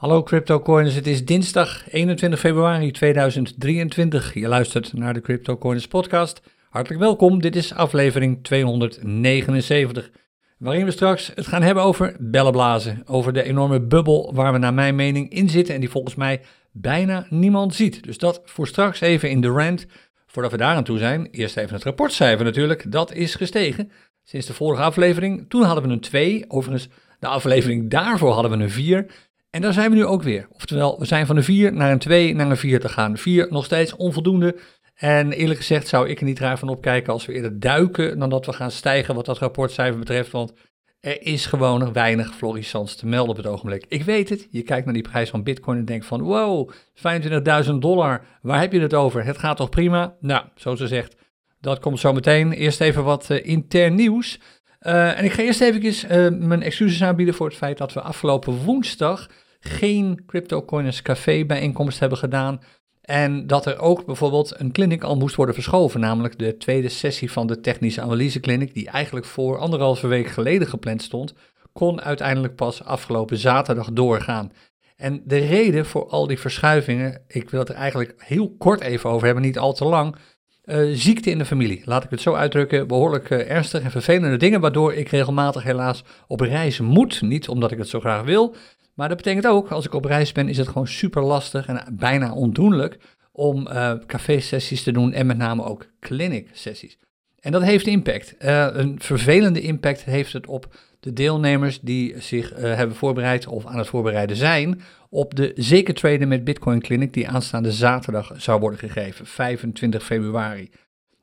Hallo CryptoCoiners, het is dinsdag 21 februari 2023. Je luistert naar de CryptoCoiners podcast. Hartelijk welkom, dit is aflevering 279, waarin we straks het gaan hebben over bellenblazen, over de enorme bubbel waar we naar mijn mening in zitten en die volgens mij bijna niemand ziet. Dus dat voor straks even in de rant. Voordat we daar aan toe zijn, eerst even het rapportcijfer natuurlijk, dat is gestegen sinds de vorige aflevering. Toen hadden we een 2, overigens de aflevering daarvoor hadden we een 4. En daar zijn we nu ook weer. Oftewel, we zijn van een 4 naar een 2 naar een 4 te gaan. 4 nog steeds onvoldoende. En eerlijk gezegd zou ik er niet raar van opkijken als we eerder duiken dan dat we gaan stijgen wat dat rapportcijfer betreft. Want er is gewoon weinig florissants te melden op het ogenblik. Ik weet het, je kijkt naar die prijs van bitcoin en denkt van wow, 25.000 dollar, waar heb je het over? Het gaat toch prima? Nou, zoals ze zegt, dat komt zo meteen. Eerst even wat uh, intern nieuws. Uh, en ik ga eerst even uh, mijn excuses aanbieden voor het feit dat we afgelopen woensdag geen CryptoCoiners Café bijeenkomst hebben gedaan. En dat er ook bijvoorbeeld een clinic al moest worden verschoven, namelijk de tweede sessie van de technische analyse clinic, die eigenlijk voor anderhalve week geleden gepland stond, kon uiteindelijk pas afgelopen zaterdag doorgaan. En de reden voor al die verschuivingen, ik wil het er eigenlijk heel kort even over hebben, niet al te lang, uh, ziekte in de familie. Laat ik het zo uitdrukken, behoorlijk uh, ernstig en vervelende dingen, waardoor ik regelmatig helaas op reis moet. Niet omdat ik het zo graag wil, maar dat betekent ook, als ik op reis ben, is het gewoon super lastig en bijna ondoenlijk om uh, café-sessies te doen en met name ook clinic-sessies. En dat heeft impact. Een vervelende impact heeft het op de deelnemers die zich hebben voorbereid of aan het voorbereiden zijn op de zeker traden met Bitcoin Clinic die aanstaande zaterdag zou worden gegeven, 25 februari.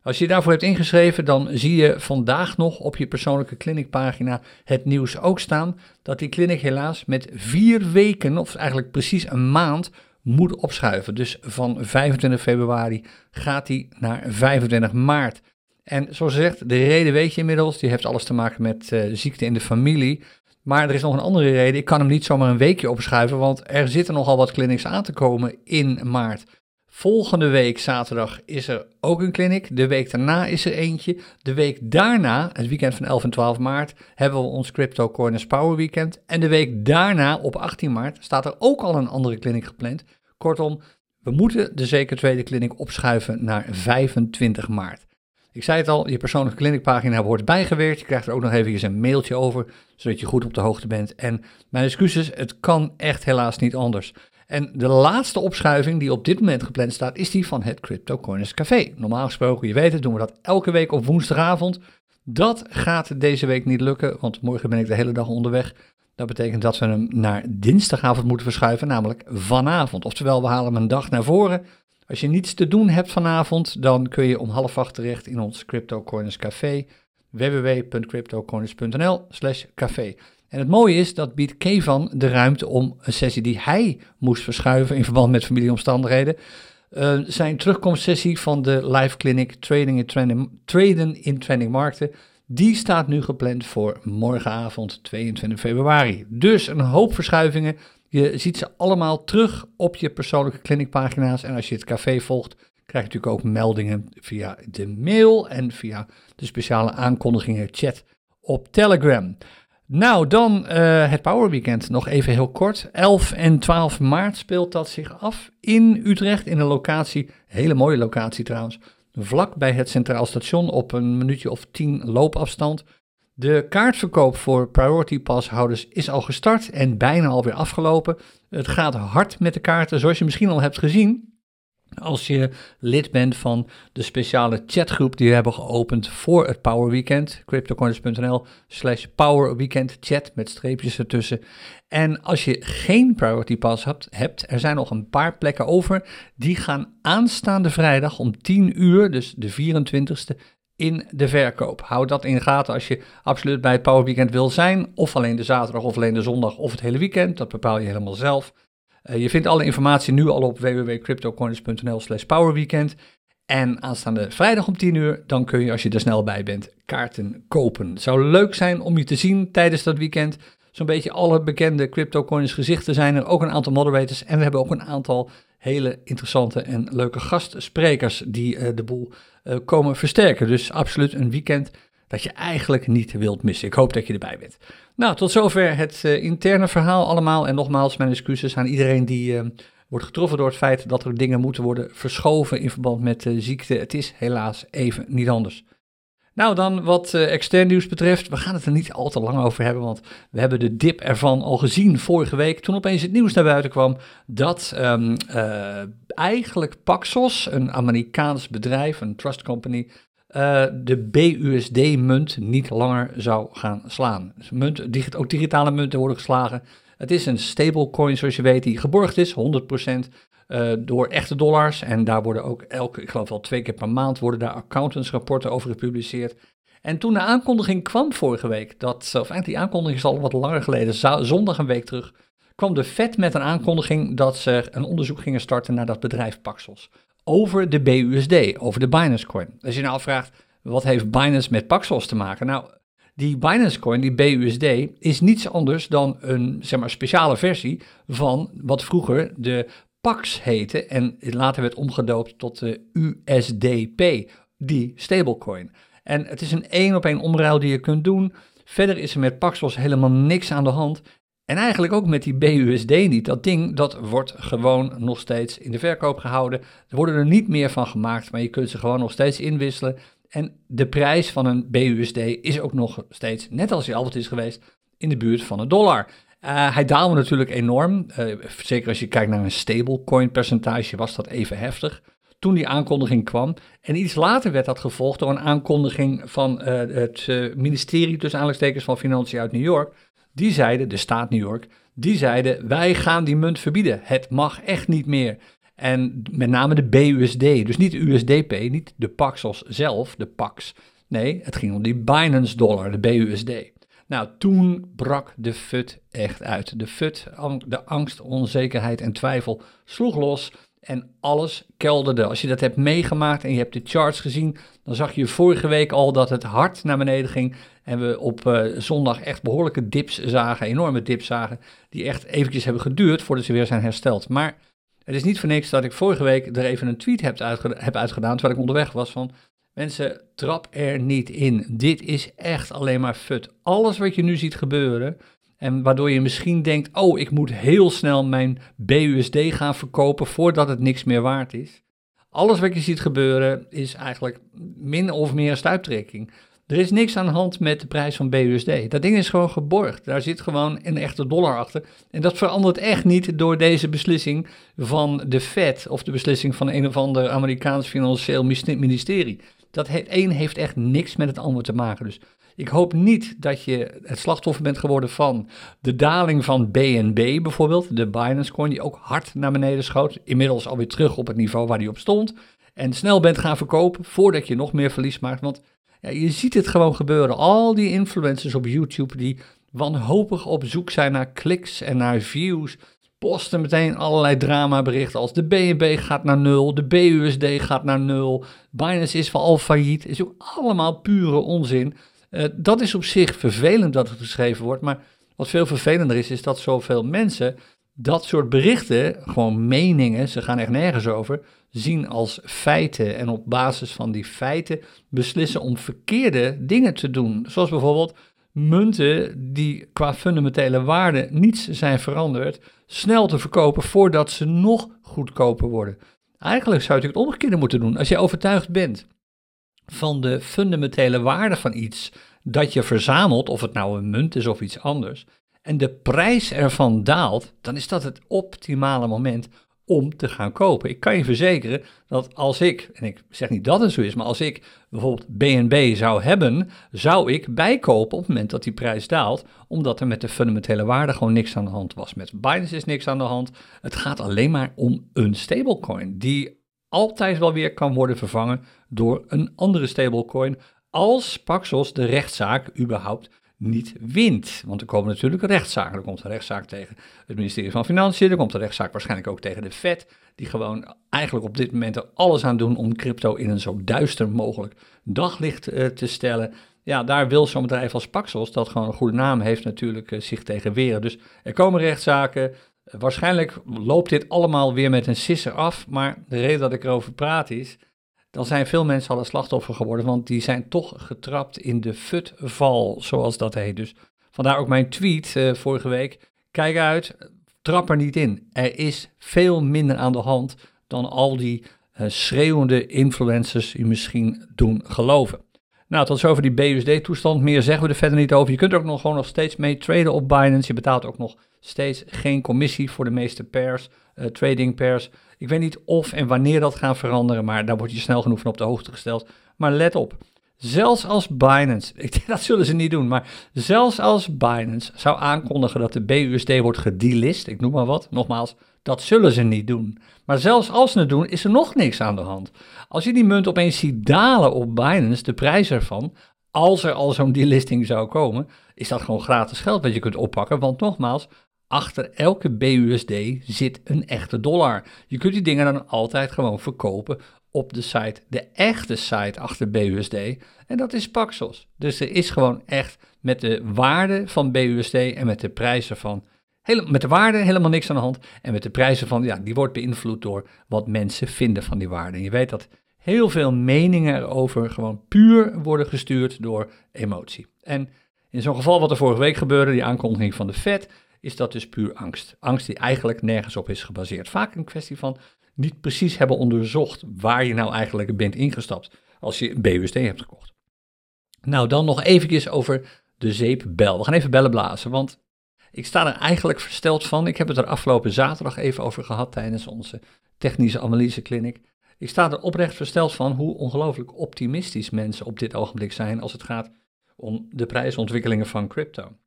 Als je daarvoor hebt ingeschreven, dan zie je vandaag nog op je persoonlijke clinicpagina het nieuws ook staan dat die clinic helaas met vier weken, of eigenlijk precies een maand, moet opschuiven. Dus van 25 februari gaat die naar 25 maart. En zoals gezegd, de reden weet je inmiddels, die heeft alles te maken met uh, ziekte in de familie. Maar er is nog een andere reden, ik kan hem niet zomaar een weekje opschuiven, want er zitten nogal wat clinics aan te komen in maart. Volgende week zaterdag is er ook een clinic. De week daarna is er eentje. De week daarna, het weekend van 11 en 12 maart, hebben we ons Crypto Corners Power Weekend. En de week daarna, op 18 maart, staat er ook al een andere clinic gepland. Kortom, we moeten de zeker tweede clinic opschuiven naar 25 maart. Ik zei het al, je persoonlijke clinicpagina wordt bijgewerkt. Je krijgt er ook nog even een mailtje over, zodat je goed op de hoogte bent. En mijn excuses, het kan echt helaas niet anders. En de laatste opschuiving die op dit moment gepland staat, is die van het CryptoCoiners Café. Normaal gesproken, je weet het, doen we dat elke week op woensdagavond. Dat gaat deze week niet lukken, want morgen ben ik de hele dag onderweg. Dat betekent dat we hem naar dinsdagavond moeten verschuiven, namelijk vanavond. Oftewel, we halen hem een dag naar voren. Als je niets te doen hebt vanavond, dan kun je om half acht terecht in ons CryptoCoiners Café www.cryptocoiners.nl slash café. En het mooie is, dat biedt Kevan de ruimte om een sessie die hij moest verschuiven in verband met familieomstandigheden, uh, zijn terugkomstsessie van de live clinic Trading in Trending, Traden in Trending Markten, die staat nu gepland voor morgenavond 22 februari. Dus een hoop verschuivingen. Je ziet ze allemaal terug op je persoonlijke clinicpagina's. En als je het café volgt, krijg je natuurlijk ook meldingen via de mail en via de speciale aankondigingen chat op Telegram. Nou, dan uh, het Power Weekend. Nog even heel kort. 11 en 12 maart speelt dat zich af in Utrecht in een locatie, hele mooie locatie trouwens, vlak bij het Centraal Station op een minuutje of 10 loopafstand. De kaartverkoop voor Priority Pass houders is al gestart en bijna alweer afgelopen. Het gaat hard met de kaarten, zoals je misschien al hebt gezien. Als je lid bent van de speciale chatgroep die we hebben geopend voor het Power Weekend, cryptocoins.nl slash Power Weekend chat met streepjes ertussen. En als je geen Priority Pass hebt, hebt, er zijn nog een paar plekken over, die gaan aanstaande vrijdag om 10 uur, dus de 24ste, in de verkoop. Houd dat in gaten als je absoluut bij het Power Weekend wil zijn, of alleen de zaterdag of alleen de zondag of het hele weekend, dat bepaal je helemaal zelf. Uh, je vindt alle informatie nu al op www.cryptocoins.nl slash powerweekend. En aanstaande vrijdag om 10 uur, dan kun je als je er snel bij bent, kaarten kopen. Het zou leuk zijn om je te zien tijdens dat weekend. Zo'n beetje alle bekende CryptoCoins gezichten zijn er, ook een aantal moderators. En we hebben ook een aantal hele interessante en leuke gastsprekers die uh, de boel uh, komen versterken. Dus absoluut een weekend dat je eigenlijk niet wilt missen. Ik hoop dat je erbij bent. Nou, tot zover het uh, interne verhaal allemaal. En nogmaals, mijn excuses aan iedereen die wordt getroffen door het feit dat er dingen moeten worden verschoven in verband met ziekte. Het is helaas even niet anders. Nou, dan wat uh, extern nieuws betreft. We gaan het er niet al te lang over hebben, want we hebben de dip ervan al gezien vorige week. Toen opeens het nieuws naar buiten kwam dat um, uh, eigenlijk Paxos, een Amerikaans bedrijf, een trust company, uh, de BUSD-munt niet langer zou gaan slaan. Dus munt, ook digitale munten worden geslagen. Het is een stablecoin, zoals je weet, die geborgd is, 100%. Uh, door echte dollars. En daar worden ook elke, ik geloof wel twee keer per maand, worden daar accountantsrapporten over gepubliceerd. En toen de aankondiging kwam vorige week, dat, of eigenlijk die aankondiging is al wat langer geleden, zondag een week terug, kwam de Fed met een aankondiging dat ze een onderzoek gingen starten naar dat bedrijf Paxos. Over de BUSD, over de Binance Coin. Als je nou afvraagt, wat heeft Binance met Paxos te maken? Nou, die Binance Coin, die BUSD, is niets anders dan een zeg maar, speciale versie van wat vroeger de PAX heette en later werd omgedoopt tot de USDP, die stablecoin. En het is een één op één omruil die je kunt doen. Verder is er met Paxos helemaal niks aan de hand. En eigenlijk ook met die BUSD niet. Dat ding, dat wordt gewoon nog steeds in de verkoop gehouden. Er worden er niet meer van gemaakt, maar je kunt ze gewoon nog steeds inwisselen. En de prijs van een BUSD is ook nog steeds, net als hij altijd is geweest, in de buurt van een dollar. Uh, hij daalde natuurlijk enorm. Uh, zeker als je kijkt naar een stablecoin percentage was dat even heftig. Toen die aankondiging kwam. En iets later werd dat gevolgd door een aankondiging van uh, het ministerie, tussen aanleidingstekens van Financiën uit New York. Die zeiden, de staat New York, die zeiden: wij gaan die munt verbieden. Het mag echt niet meer. En met name de BUSD, dus niet de USDP, niet de Paxos zelf, de Pax. Nee, het ging om die Binance dollar, de BUSD. Nou, toen brak de FUT echt uit. De FUT, de angst, onzekerheid en twijfel sloeg los en alles kelderde. Als je dat hebt meegemaakt en je hebt de charts gezien, dan zag je vorige week al dat het hard naar beneden ging. En we op uh, zondag echt behoorlijke dips zagen, enorme dips zagen, die echt eventjes hebben geduurd voordat ze weer zijn hersteld. Maar het is niet voor niks dat ik vorige week er even een tweet heb, heb uitgedaan, terwijl ik onderweg was van... Mensen, trap er niet in. Dit is echt alleen maar fut. Alles wat je nu ziet gebeuren, en waardoor je misschien denkt: oh, ik moet heel snel mijn BUSD gaan verkopen voordat het niks meer waard is. Alles wat je ziet gebeuren is eigenlijk min of meer stuiptrekking. Er is niks aan de hand met de prijs van BUSD. Dat ding is gewoon geborgd. Daar zit gewoon een echte dollar achter. En dat verandert echt niet door deze beslissing van de Fed of de beslissing van een of ander Amerikaans financieel ministerie. Dat een heeft echt niks met het ander te maken. Dus ik hoop niet dat je het slachtoffer bent geworden van de daling van BNB bijvoorbeeld, de Binance Coin, die ook hard naar beneden schoot. Inmiddels alweer terug op het niveau waar die op stond. En snel bent gaan verkopen voordat je nog meer verlies maakt. Want ja, je ziet het gewoon gebeuren. Al die influencers op YouTube die wanhopig op zoek zijn naar kliks en naar views posten meteen allerlei dramaberichten als de BNB gaat naar nul, de BUSD gaat naar nul, Binance is al failliet. is ook allemaal pure onzin. Uh, dat is op zich vervelend dat het geschreven wordt, maar wat veel vervelender is, is dat zoveel mensen dat soort berichten, gewoon meningen, ze gaan echt nergens over, zien als feiten en op basis van die feiten beslissen om verkeerde dingen te doen. Zoals bijvoorbeeld munten die qua fundamentele waarde niets zijn veranderd, snel te verkopen voordat ze nog goedkoper worden. Eigenlijk zou je het omgekeerde moeten doen. Als je overtuigd bent van de fundamentele waarde van iets dat je verzamelt, of het nou een munt is of iets anders, en de prijs ervan daalt, dan is dat het optimale moment om te gaan kopen. Ik kan je verzekeren dat als ik, en ik zeg niet dat het zo is, maar als ik bijvoorbeeld BNB zou hebben, zou ik bijkopen op het moment dat die prijs daalt, omdat er met de fundamentele waarde gewoon niks aan de hand was. Met Binance is niks aan de hand. Het gaat alleen maar om een stablecoin die altijd wel weer kan worden vervangen door een andere stablecoin als Paxos de rechtszaak überhaupt niet wint. Want er komen natuurlijk rechtszaken. Er komt een rechtszaak tegen het ministerie van Financiën. Er komt een rechtszaak waarschijnlijk ook tegen de Fed. Die gewoon eigenlijk op dit moment er alles aan doen om crypto in een zo duister mogelijk daglicht uh, te stellen. Ja, daar wil zo'n bedrijf als Paxos, dat gewoon een goede naam heeft, natuurlijk uh, zich tegen weren. Dus er komen rechtszaken. waarschijnlijk loopt dit allemaal weer met een sisser af. Maar de reden dat ik erover praat is dan zijn veel mensen al een slachtoffer geworden, want die zijn toch getrapt in de FUT-val, zoals dat heet. Dus vandaar ook mijn tweet uh, vorige week. Kijk uit, trap er niet in. Er is veel minder aan de hand dan al die uh, schreeuwende influencers u misschien doen geloven. Nou, tot zover die BUSD-toestand. Meer zeggen we er verder niet over. Je kunt ook nog gewoon nog steeds mee traden op Binance. Je betaalt ook nog steeds geen commissie voor de meeste pairs, uh, trading pairs. Ik weet niet of en wanneer dat gaat veranderen, maar daar word je snel genoeg van op de hoogte gesteld. Maar let op, zelfs als Binance, dat zullen ze niet doen, maar zelfs als Binance zou aankondigen dat de BUSD wordt gedelist, ik noem maar wat, nogmaals, dat zullen ze niet doen. Maar zelfs als ze het doen, is er nog niks aan de hand. Als je die munt opeens ziet dalen op Binance, de prijs ervan, als er al zo'n delisting zou komen, is dat gewoon gratis geld wat je kunt oppakken. Want nogmaals, achter elke BUSD zit een echte dollar. Je kunt die dingen dan altijd gewoon verkopen op de site, de echte site achter BUSD. En dat is Paxos. Dus er is gewoon echt met de waarde van BUSD en met de prijzen van. met de waarde helemaal niks aan de hand. En met de prijzen van, ja, die wordt beïnvloed door wat mensen vinden van die waarde. En je weet dat heel veel meningen erover gewoon puur worden gestuurd door emotie. En in zo'n geval wat er vorige week gebeurde, die aankondiging van de Fed, is dat dus puur angst. Angst die eigenlijk nergens op is gebaseerd. Vaak een kwestie van niet precies hebben onderzocht waar je nou eigenlijk bent ingestapt als je een BUSD hebt gekocht. Nou, dan nog eventjes over de zeepbel. We gaan even bellen blazen, want ik sta er eigenlijk versteld van. Ik heb het er afgelopen zaterdag even over gehad tijdens onze technische analyseclinic. Ik sta er oprecht versteld van hoe ongelooflijk optimistisch mensen op dit ogenblik zijn als het gaat om de prijsontwikkelingen van crypto.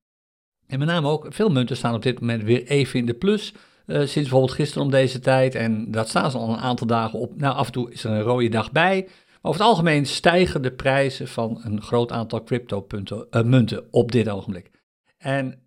En met name ook, veel munten staan op dit moment weer even in de plus. Uh, sinds bijvoorbeeld gisteren om deze tijd. En dat staan ze al een aantal dagen op. Nou, af en toe is er een rode dag bij. Maar over het algemeen stijgen de prijzen van een groot aantal crypto-munten uh, op dit ogenblik. En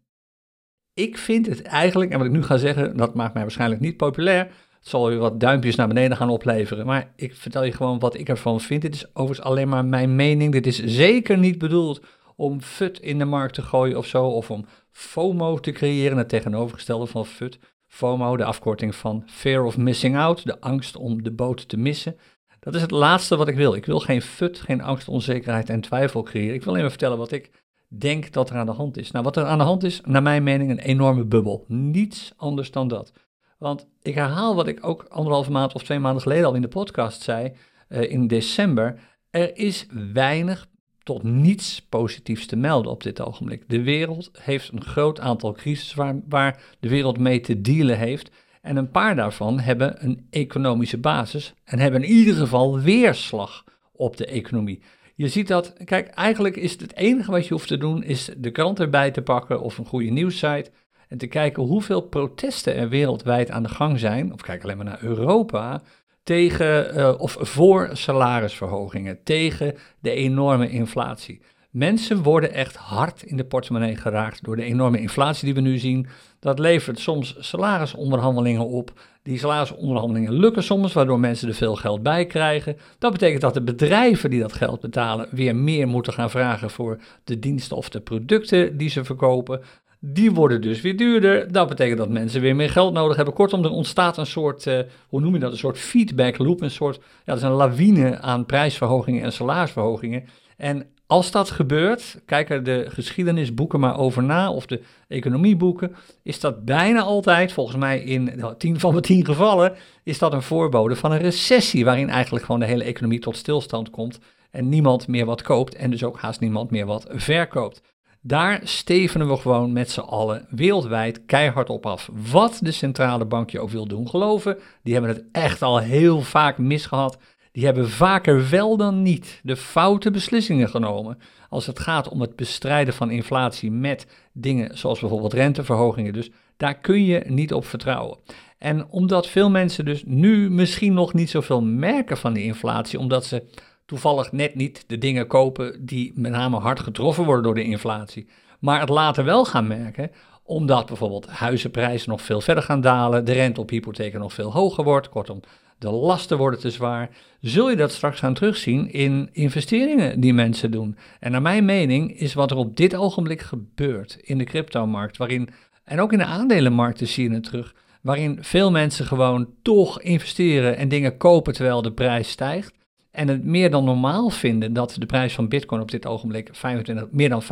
ik vind het eigenlijk, en wat ik nu ga zeggen, dat maakt mij waarschijnlijk niet populair. Het zal weer wat duimpjes naar beneden gaan opleveren. Maar ik vertel je gewoon wat ik ervan vind. Dit is overigens alleen maar mijn mening. Dit is zeker niet bedoeld om FUT in de markt te gooien of zo. Of om FOMO te creëren, het tegenovergestelde van FUT. FOMO, de afkorting van Fear of Missing Out, de angst om de boot te missen. Dat is het laatste wat ik wil. Ik wil geen FUT, geen angst, onzekerheid en twijfel creëren. Ik wil even vertellen wat ik denk dat er aan de hand is. Nou, wat er aan de hand is, naar mijn mening, een enorme bubbel. Niets anders dan dat. Want ik herhaal wat ik ook anderhalve maand of twee maanden geleden al in de podcast zei, uh, in december. Er is weinig tot niets positiefs te melden op dit ogenblik. De wereld heeft een groot aantal crises waar, de wereld mee te dealen heeft. En een paar daarvan hebben een economische basis en hebben in ieder geval weerslag op de economie. Je ziet dat, kijk, eigenlijk is het, het enige wat je hoeft te doen, is de krant erbij te pakken of een goede nieuwssite en te kijken hoeveel protesten er wereldwijd aan de gang zijn, of kijk alleen maar naar Europa, tegen uh, of voor salarisverhogingen, tegen de enorme inflatie. Mensen worden echt hard in de portemonnee geraakt door de enorme inflatie die we nu zien. Dat levert soms salarisonderhandelingen op. Die salarisonderhandelingen lukken soms, waardoor mensen er veel geld bij krijgen. Dat betekent dat de bedrijven die dat geld betalen weer meer moeten gaan vragen voor de diensten of de producten die ze verkopen. Die worden dus weer duurder. Dat betekent dat mensen weer meer geld nodig hebben. Kortom, er ontstaat een soort, uh, hoe noem je dat, een soort feedback loop. Een soort, ja, dat is een lawine aan prijsverhogingen en salarisverhogingen. En als dat gebeurt, kijk er de geschiedenisboeken maar over na, of de economieboeken, is dat bijna altijd, volgens mij in 10 van de 10 gevallen, is dat een voorbode van een recessie, waarin eigenlijk gewoon de hele economie tot stilstand komt en niemand meer wat koopt en dus ook haast niemand meer wat verkoopt. Daar stevenen we gewoon met z'n allen wereldwijd keihard op af. Wat de centrale bank je ook wil doen geloven, die hebben het echt al heel vaak misgehad. Die hebben vaker wel dan niet de foute beslissingen genomen als het gaat om het bestrijden van inflatie met dingen zoals bijvoorbeeld renteverhogingen. Dus daar kun je niet op vertrouwen. En omdat veel mensen dus nu misschien nog niet zoveel merken van die inflatie, omdat ze toevallig net niet de dingen kopen die met name hard getroffen worden door de inflatie, maar het later wel gaan merken, omdat bijvoorbeeld huizenprijzen nog veel verder gaan dalen, de rente op hypotheken nog veel hoger wordt, kortom, de lasten worden te zwaar, zul je dat straks gaan terugzien in investeringen die mensen doen. En naar mijn mening is wat er op dit ogenblik gebeurt in de cryptomarkt, waarin, en ook in de aandelenmarkten zie je het terug, waarin veel mensen gewoon toch investeren en dingen kopen terwijl de prijs stijgt. En het meer dan normaal vinden dat de prijs van Bitcoin op dit ogenblik 25, meer dan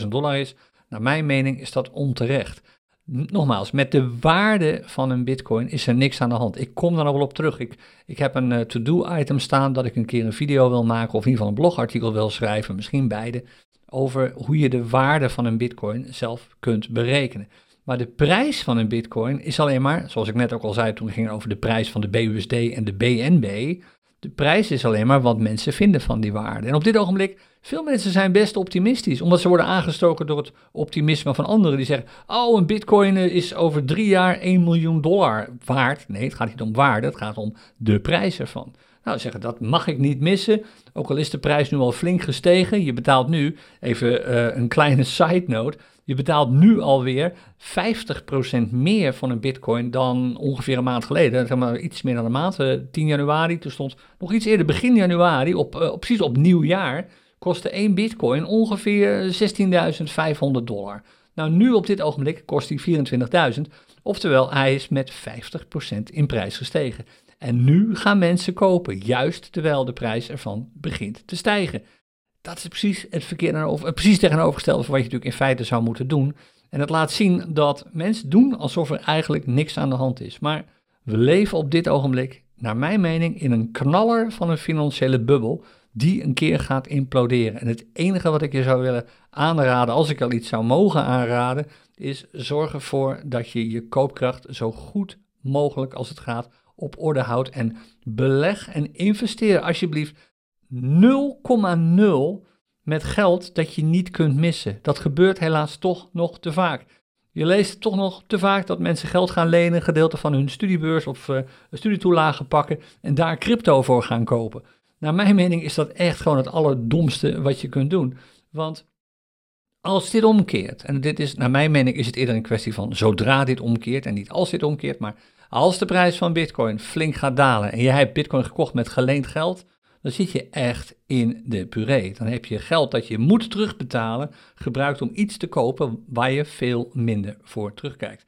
25.000 dollar is, naar mijn mening is dat onterecht. Nogmaals, met de waarde van een bitcoin is er niks aan de hand. Ik kom daar nog wel op terug. Ik, ik heb een uh, to-do-item staan dat ik een keer een video wil maken of in ieder geval een blogartikel wil schrijven, misschien beide, over hoe je de waarde van een bitcoin zelf kunt berekenen. Maar de prijs van een bitcoin is alleen maar, zoals ik net ook al zei toen we gingen over de prijs van de BUSD en de BNB, de prijs is alleen maar wat mensen vinden van die waarde. En op dit ogenblik, veel mensen zijn best optimistisch, omdat ze worden aangestoken door het optimisme van anderen die zeggen, oh, een bitcoin eh, is over drie jaar 1 miljoen dollar waard. Nee, het gaat niet om waarde, het gaat om de prijs ervan. Nou, zeggen dat mag ik niet missen, ook al is de prijs nu al flink gestegen. Je betaalt nu, even uh, een kleine side note, je betaalt nu alweer 50% meer van een bitcoin dan ongeveer een maand geleden. Zeg maar iets meer dan een maand, 10 eh, januari. Toen stond nog iets eerder, begin januari, op, uh, precies op nieuwjaar, kostte één bitcoin ongeveer 16.500 dollar. Nou, nu op dit ogenblik kost hij 24.000. Oftewel, hij is met 50% in prijs gestegen. En nu gaan mensen kopen, juist terwijl de prijs ervan begint te stijgen. Dat is precies het verkeerde, of precies tegenovergestelde van wat je natuurlijk in feite zou moeten doen. En het laat zien dat mensen doen alsof er eigenlijk niks aan de hand is. Maar we leven op dit ogenblik, naar mijn mening, in een knaller van een financiële bubbel die een keer gaat imploderen. En het enige wat ik je zou willen aanraden, als ik al iets zou mogen aanraden, is zorg ervoor dat je je koopkracht zo goed mogelijk als het gaat op orde houdt en beleg en investeer alsjeblieft 0,0 met geld dat je niet kunt missen. Dat gebeurt helaas toch nog te vaak. Je leest toch nog te vaak dat mensen geld gaan lenen, gedeelte van hun studiebeurs of uh, studietoelagen pakken en daar crypto voor gaan kopen. Naar mijn mening is dat echt gewoon het allerdomste wat je kunt doen. Want als dit omkeert, en dit is, naar mijn mening is het eerder een kwestie van zodra dit omkeert en niet als dit omkeert, maar als de prijs van bitcoin flink gaat dalen en jij hebt bitcoin gekocht met geleend geld, dan zit je echt in de puree. Dan heb je geld dat je moet terugbetalen, gebruikt om iets te kopen waar je veel minder voor terugkijkt.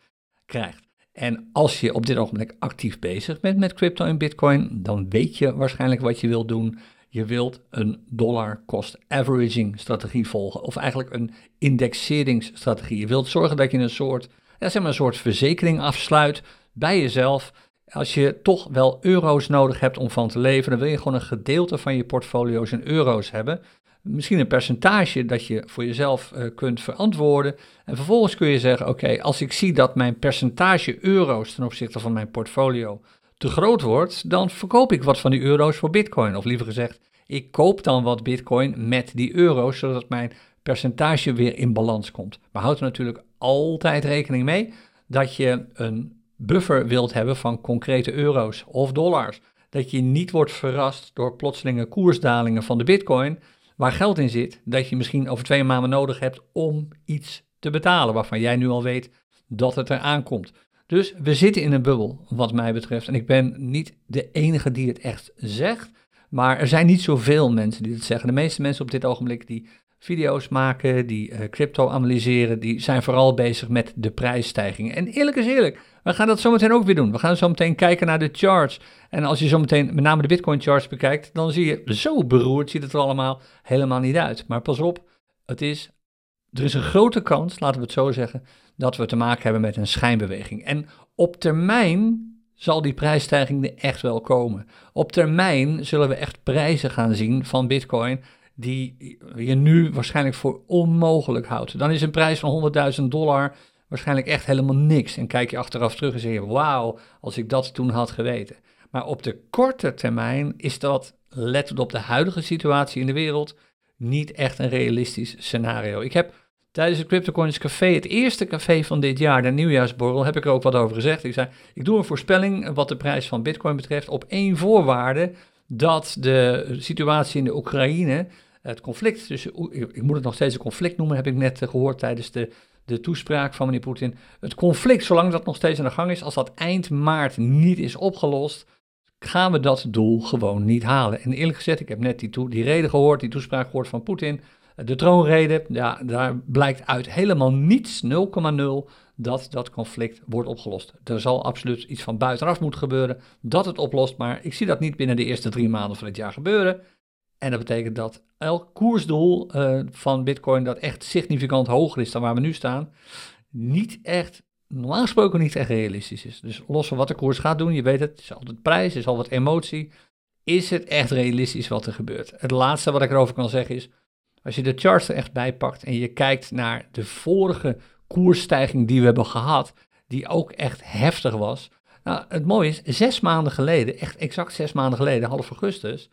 En als je op dit ogenblik actief bezig bent met crypto en bitcoin, dan weet je waarschijnlijk wat je wilt doen. Je wilt een dollar cost averaging strategie volgen, of eigenlijk een indexeringsstrategie. Je wilt zorgen dat je een soort, ja, zeg maar een soort verzekering afsluit bij jezelf als je toch wel euro's nodig hebt om van te leven, dan wil je gewoon een gedeelte van je portfolio's in euro's hebben. Misschien een percentage dat je voor jezelf uh, kunt verantwoorden. En vervolgens kun je zeggen: Oké, als ik zie dat mijn percentage euro's ten opzichte van mijn portfolio te groot wordt, dan verkoop ik wat van die euro's voor Bitcoin. Of liever gezegd, ik koop dan wat Bitcoin met die euro's, zodat mijn percentage weer in balans komt. Maar houd er natuurlijk altijd rekening mee dat je een buffer wilt hebben van concrete euro's of dollars. Dat je niet wordt verrast door plotselinge koersdalingen van de bitcoin, waar geld in zit, dat je misschien over twee maanden nodig hebt om iets te betalen, waarvan jij nu al weet dat het eraan komt. Dus we zitten in een bubbel, wat mij betreft. En ik ben niet de enige die het echt zegt, maar er zijn niet zoveel mensen die het zeggen. De meeste mensen op dit ogenblik die video's maken, die uh, crypto analyseren, die zijn vooral bezig met de prijsstijging. En eerlijk is eerlijk, we gaan dat zometeen ook weer doen. We gaan zo meteen kijken naar de charts. En als je zo meteen met name de Bitcoin charts bekijkt, dan zie je zo beroerd ziet het er allemaal helemaal niet uit. Maar pas op, het is, er is een grote kans, laten we het zo zeggen, dat we te maken hebben met een schijnbeweging. En op termijn zal die prijsstijging er echt wel komen. Op termijn zullen we echt prijzen gaan zien van Bitcoin die je nu waarschijnlijk voor onmogelijk houdt. Dan is een prijs van 100.000 dollar waarschijnlijk echt helemaal niks. En kijk je achteraf terug en zeg je, wauw, als ik dat toen had geweten. Maar op de korte termijn is dat, let op de huidige situatie in de wereld, niet echt een realistisch scenario. Ik heb tijdens het CryptoCoins Café, het eerste café van dit jaar, de nieuwjaarsborrel, heb ik er ook wat over gezegd. Ik zei, ik doe een voorspelling wat de prijs van Bitcoin betreft op één voorwaarde, dat de situatie in de Oekraïne, het conflict, dus ik moet het nog steeds een conflict noemen, heb ik net gehoord tijdens de de toespraak van meneer Poetin. Het conflict, zolang dat nog steeds aan de gang is, als dat eind maart niet is opgelost, gaan we dat doel gewoon niet halen. En eerlijk gezegd, ik heb net die, die reden gehoord, die toespraak gehoord van Poetin. De troonrede, ja, daar blijkt uit helemaal niets, 0,0, dat dat conflict wordt opgelost. Er zal absoluut iets van buitenaf moeten gebeuren dat het oplost, maar ik zie dat niet binnen de eerste drie maanden van het jaar gebeuren. En dat betekent dat elk koersdoel uh, van Bitcoin dat echt significant hoger is dan waar we nu staan, niet echt, normaal gesproken niet echt realistisch is. Dus los van wat de koers gaat doen, je weet het, het is altijd prijs, is al wat emotie. Is het echt realistisch wat er gebeurt? Het laatste wat ik erover kan zeggen is, als je de charts er echt bij pakt en je kijkt naar de vorige koersstijging die we hebben gehad, die ook echt heftig was. Nou, het mooie is, zes maanden geleden, echt exact zes maanden geleden, half augustus,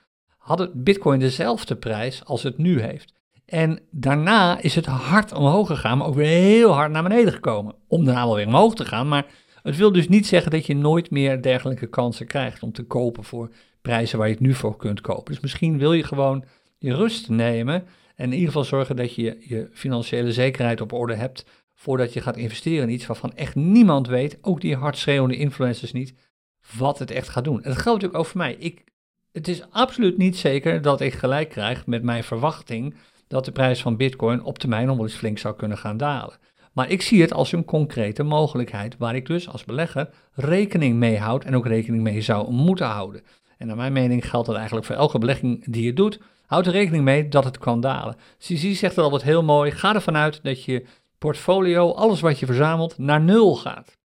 had Bitcoin dezelfde prijs als het nu heeft. En daarna is het hard omhoog gegaan, maar ook weer heel hard naar beneden gekomen. Om daarna wel weer omhoog te gaan. Maar het wil dus niet zeggen dat je nooit meer dergelijke kansen krijgt om te kopen voor prijzen waar je het nu voor kunt kopen. Dus misschien wil je gewoon je rust nemen en in ieder geval zorgen dat je je financiële zekerheid op orde hebt voordat je gaat investeren in iets waarvan echt niemand weet, ook die hardschreeuwende influencers niet, wat het echt gaat doen. En dat geldt natuurlijk ook voor mij. Ik, het is absoluut niet zeker dat ik gelijk krijg met mijn verwachting dat de prijs van Bitcoin op termijn nog wel eens flink zou kunnen gaan dalen. Maar ik zie het als een concrete mogelijkheid waar ik dus als belegger rekening mee houd en ook rekening mee zou moeten houden. En naar mijn mening geldt dat eigenlijk voor elke belegging die je doet. Houd er rekening mee dat het kan dalen. CZ zegt het altijd heel mooi. Ga ervan uit dat je portfolio, alles wat je verzamelt, naar nul gaat.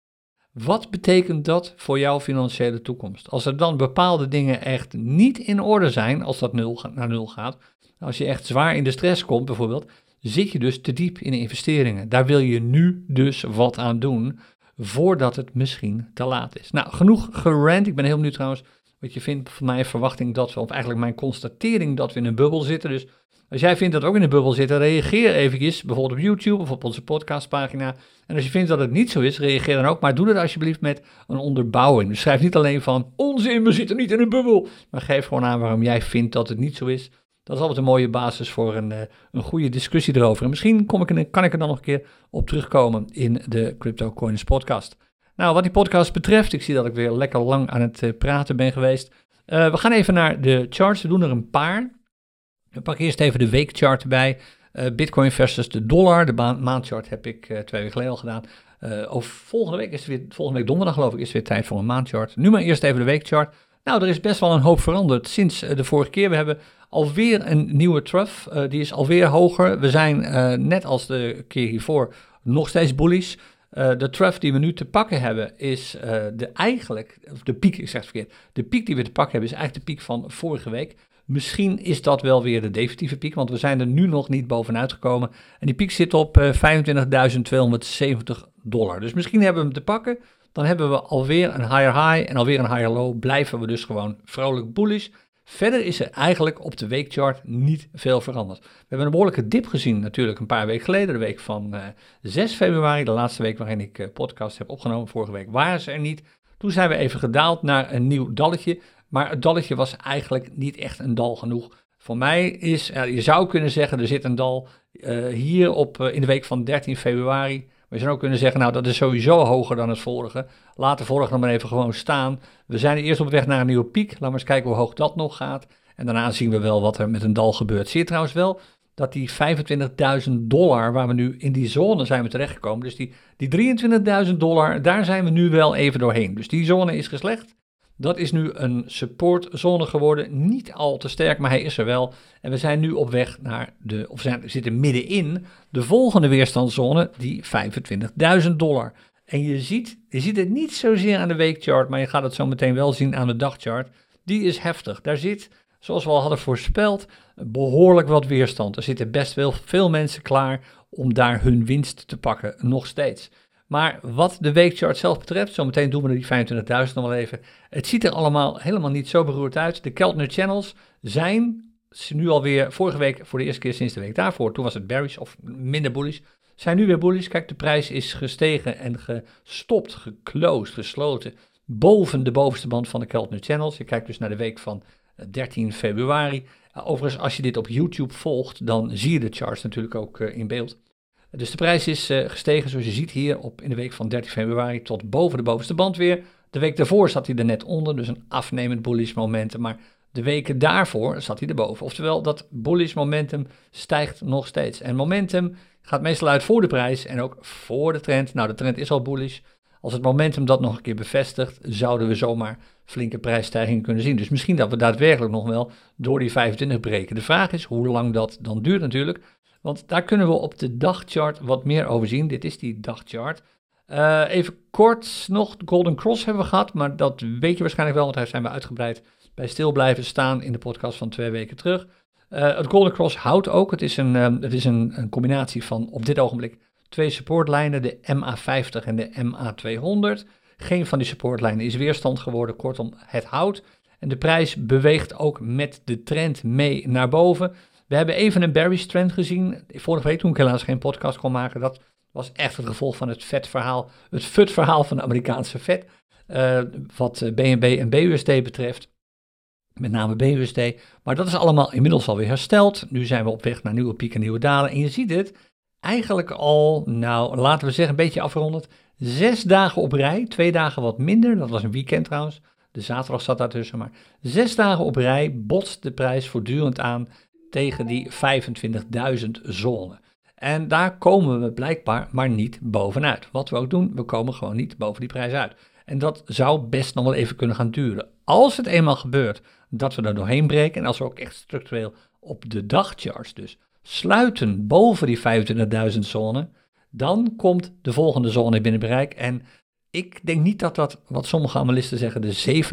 Wat betekent dat voor jouw financiële toekomst? Als er dan bepaalde dingen echt niet in orde zijn, als dat nul, naar nul gaat, als je echt zwaar in de stress komt bijvoorbeeld, zit je dus te diep in investeringen. Daar wil je nu dus wat aan doen, voordat het misschien te laat is. Nou, genoeg gerand. Ik ben heel benieuwd trouwens wat je vindt van mijn verwachting dat we, of eigenlijk mijn constatering dat we in een bubbel zitten. Dus als jij vindt dat ook in een bubbel zitten, reageer eventjes, bijvoorbeeld op YouTube of op onze podcastpagina. En als je vindt dat het niet zo is, reageer dan ook, maar doe dat alsjeblieft met een onderbouwing. Dus schrijf niet alleen van, onzin, we zitten niet in een bubbel, maar geef gewoon aan waarom jij vindt dat het niet zo is. Dat is altijd een mooie basis voor een, eh, een goede discussie erover. En misschien kom ik, kan ik er dan nog een keer op terugkomen in de Crypto Coins podcast. Nou, wat die podcast betreft, ik zie dat ik weer lekker lang aan het eh, praten ben geweest. Uh, we gaan even naar de charts, we doen er een paar. We pakken eerst even de weekchart erbij. Uh, Bitcoin versus de dollar. De maandchart heb ik twee weken geleden al gedaan. of volgende week is weer, volgende week donderdag geloof ik, is weer tijd voor een maandchart. Nu maar eerst even de weekchart. Nou, er is best wel een hoop veranderd sinds de vorige keer. We hebben alweer een nieuwe trough. die is alweer hoger. We zijn net als de keer hiervoor nog steeds bullish. Uh, de trough die we nu te pakken hebben is uh, de eigenlijk, of de piek, ik zeg het verkeerd, de piek die we te pakken hebben is eigenlijk de piek van vorige week. Misschien is dat wel weer de definitieve piek, want we zijn er nu nog niet bovenuit gekomen. En die piek zit op uh, eh, 25.270 dollar. Dus misschien hebben we hem te pakken. Dan hebben we alweer een higher high en alweer een higher low. Blijven we dus gewoon vrolijk bullish. Verder is er eigenlijk op de weekchart niet veel veranderd. We hebben een behoorlijke dip gezien natuurlijk een paar weken geleden, de week van uh, eh, 6 februari, de laatste week waarin ik uh, podcast heb opgenomen. Vorige week waren ze er niet. Toen zijn we even gedaald naar een nieuw dalletje, maar het dalletje was eigenlijk niet echt een dal genoeg. Voor mij is, je zou kunnen zeggen, er zit een dal uh, hier op, in de week van 13 februari we zouden ook kunnen zeggen, nou dat is sowieso hoger dan het vorige. Laat de vorige nog maar even gewoon staan. We zijn eerst op weg naar een nieuwe piek. Laten we eens kijken hoe hoog dat nog gaat. En daarna zien we wel wat er met een dal gebeurt. Zie je trouwens wel dat die 25.000 dollar, waar we nu in die zone zijn we terechtgekomen. Dus die, die 23.000 dollar, daar zijn we nu wel even doorheen. Dus die zone is geslecht. Dat is nu een supportzone geworden. Niet al te sterk, maar hij is er wel. En we zijn nu op weg naar de, of zijn, zitten middenin de volgende weerstandszone, die 25.000 dollar. En je ziet, je ziet het niet zozeer aan de weekchart, maar je gaat het zo meteen wel zien aan de dagchart. Die is heftig. Daar zit, zoals we al hadden voorspeld, behoorlijk wat weerstand. Er zitten best wel veel mensen klaar om daar hun winst te pakken, nog steeds. Maar wat de weekchart zelf betreft, zometeen doen we die 25.000 nog wel even. Het ziet er allemaal helemaal niet zo beroerd uit. De Keltner Channels zijn nu alweer vorige week voor de eerste keer sinds de week daarvoor. Toen was het bearish of minder bullish. Zijn nu weer bullish. Kijk, de prijs is gestegen en gestopt, geclosed, gesloten. Boven de bovenste band van de Keltner Channels. Je kijkt dus naar de week van 13 eh, februari. Overigens, als je dit op YouTube volgt, dan zie je de charts natuurlijk ook eh, in beeld. Dus de prijs is uh, gestegen, zoals je ziet hier, op, in de week van 13 februari tot boven de bovenste band weer. De week daarvoor zat hij er net onder, dus een afnemend bullish moment. Maar De weken daarvoor zat hij erboven. Oftewel, dat bullish momentum stijgt nog steeds. En momentum gaat meestal uit voor de prijs en ook voor de trend. Nou, de trend is al bullish. Als het momentum dat nog een keer bevestigt, zouden we zomaar flinke prijsstijgingen kunnen zien. Dus misschien dat we daadwerkelijk nog wel door die 25 breken. De vraag is hoe lang dat dan duurt natuurlijk. Want daar kunnen we op de dagchart wat meer over zien. Dit is die dagchart. Uh, even kort nog, Golden Cross hebben we gehad, maar dat weet je waarschijnlijk wel, want daar zijn we uitgebreid bij stil blijven staan in de podcast van twee weken terug. Uh, het Golden Cross houdt ook, het is, een, um, het is een, een, combinatie van op dit ogenblik twee supportlijnen, de MA50 en de MA200. Geen van die supportlijnen is weerstand geworden, kortom het houdt. En de prijs beweegt ook met de trend mee naar boven. We hebben even een bearish trend gezien. Vorige week toen ik helaas geen podcast kon maken, dat was echt het gevolg van het vet-verhaal, het FUT-verhaal van de Amerikaanse vet. Uh, wat BNB en BUSD betreft. Met name BUSD. Maar dat is allemaal inmiddels alweer hersteld. Nu zijn we op weg naar nieuwe pieken, nieuwe dalen. En je ziet het eigenlijk al, nou laten we zeggen, een beetje afgerond. Zes dagen op rij, twee dagen wat minder. Dat was een weekend trouwens. De zaterdag zat daartussen. Maar zes dagen op rij botst de prijs voortdurend aan tegen die 25.000 zone. En daar komen we blijkbaar maar niet bovenuit. Wat we ook doen, we komen gewoon niet boven die prijs uit. En dat zou best nog wel even kunnen gaan duren. Als het eenmaal gebeurt dat we er doorheen breken en als we ook echt structureel op de dagcharts dus sluiten boven die 25.000 zone, dan komt de volgende zone binnen bereik. En ik denk niet dat dat, wat sommige analisten zeggen, de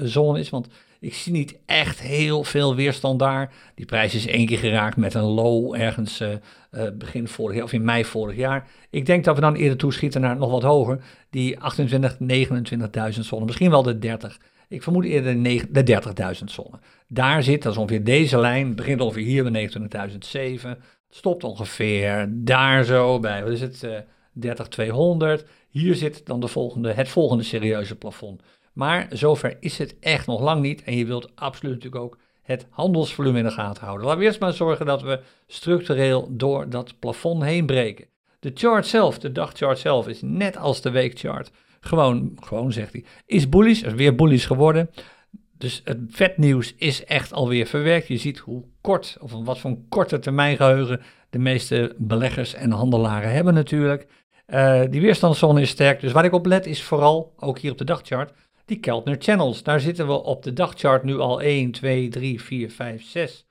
27.000 zone is, want ik zie niet echt heel veel weerstand daar. Die prijs is één keer geraakt met een low ergens uh, uh, begin vorig jaar of in mei vorig jaar. Ik denk dat we dan eerder toeschieten naar nog wat hoger, die 28, 29.000 zone, misschien wel de 30. Ik vermoed eerder de, de 30.000 zone. Daar zit, dat is ongeveer deze lijn, begint ongeveer hier bij 29.007, stopt ongeveer daar zo bij, wat is het, uh, 30.200. Hier zit dan de volgende, het volgende serieuze plafond. Maar zover is het echt nog lang niet. En je wilt absoluut natuurlijk ook het handelsvolume in de gaten houden. Laten we eerst maar zorgen dat we structureel door dat plafond heen breken. De chart zelf, de dagchart zelf, is net als de weekchart. Gewoon, gewoon zegt hij, is bullish, is weer bullish geworden. Dus het vetnieuws is echt alweer verwerkt. Je ziet hoe kort, of wat voor een korte termijn geheugen de meeste beleggers en handelaren hebben natuurlijk. Uh, die weerstandszone is sterk. Dus waar ik op let is vooral, ook hier op de dagchart, die Keltner Channels. Daar zitten we op de dagchart nu al 1, 2, 3, 4, 5, 6,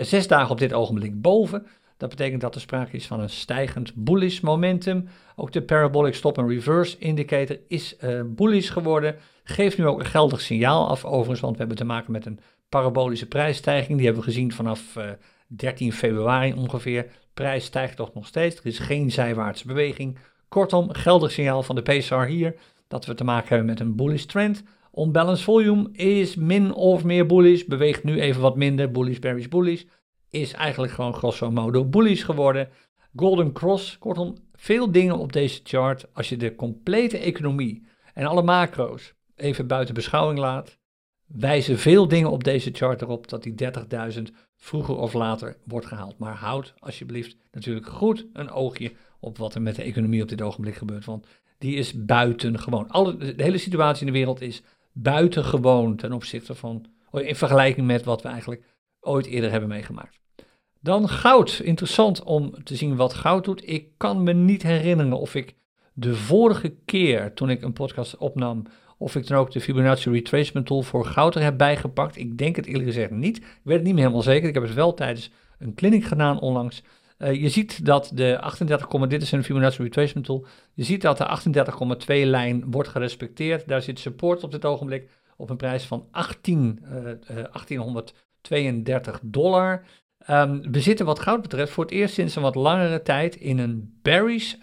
6 dagen op dit ogenblik boven. Dat betekent dat er sprake is van een stijgend bullish momentum. Ook de Parabolic Stop and Reverse Indicator is uh, bullish geworden. Geeft nu ook een geldig signaal af overigens, want we hebben te maken met een parabolische prijsstijging. Die hebben we gezien vanaf uh, 13 februari ongeveer. Prijs stijgt toch nog steeds. Er is geen zijwaartse beweging. Kortom, geldig signaal van de PSR hier dat we te maken hebben met een bullish trend. Unbalanced volume is min of meer bullish, beweegt nu even wat minder, bullish, bearish, bullish. Is eigenlijk gewoon grosso modo bullish geworden. Golden Cross, kortom, veel dingen op deze chart. Als je de complete economie en alle macro's even buiten beschouwing laat, wijzen veel dingen op deze chart erop dat die 30.000 vroeger of later wordt gehaald. Maar houd alsjeblieft natuurlijk goed een oogje op wat er met de economie op dit ogenblik gebeurt. Want die is buitengewoon. Alle, de hele situatie in de wereld is buitengewoon ten opzichte van, in vergelijking met wat we eigenlijk ooit eerder hebben meegemaakt. Dan goud. Interessant om te zien wat goud doet. Ik kan me niet herinneren of ik de vorige keer toen ik een podcast opnam, of ik dan ook de Fibonacci Retracement Tool voor goud er heb bijgepakt. Ik denk het eerlijk gezegd niet. Ik weet het niet meer helemaal zeker. Ik heb het wel tijdens een clinic gedaan onlangs. Uh, je ziet dat de 38, dit is een Fibonacci Retracement Tool. Je ziet dat de 38,2 lijn wordt gerespecteerd. Daar zit support op dit ogenblik op een prijs van 18, uh, uh, 1832 dollar. Um, we zitten wat goud betreft voor het eerst sinds een wat langere tijd in een bearish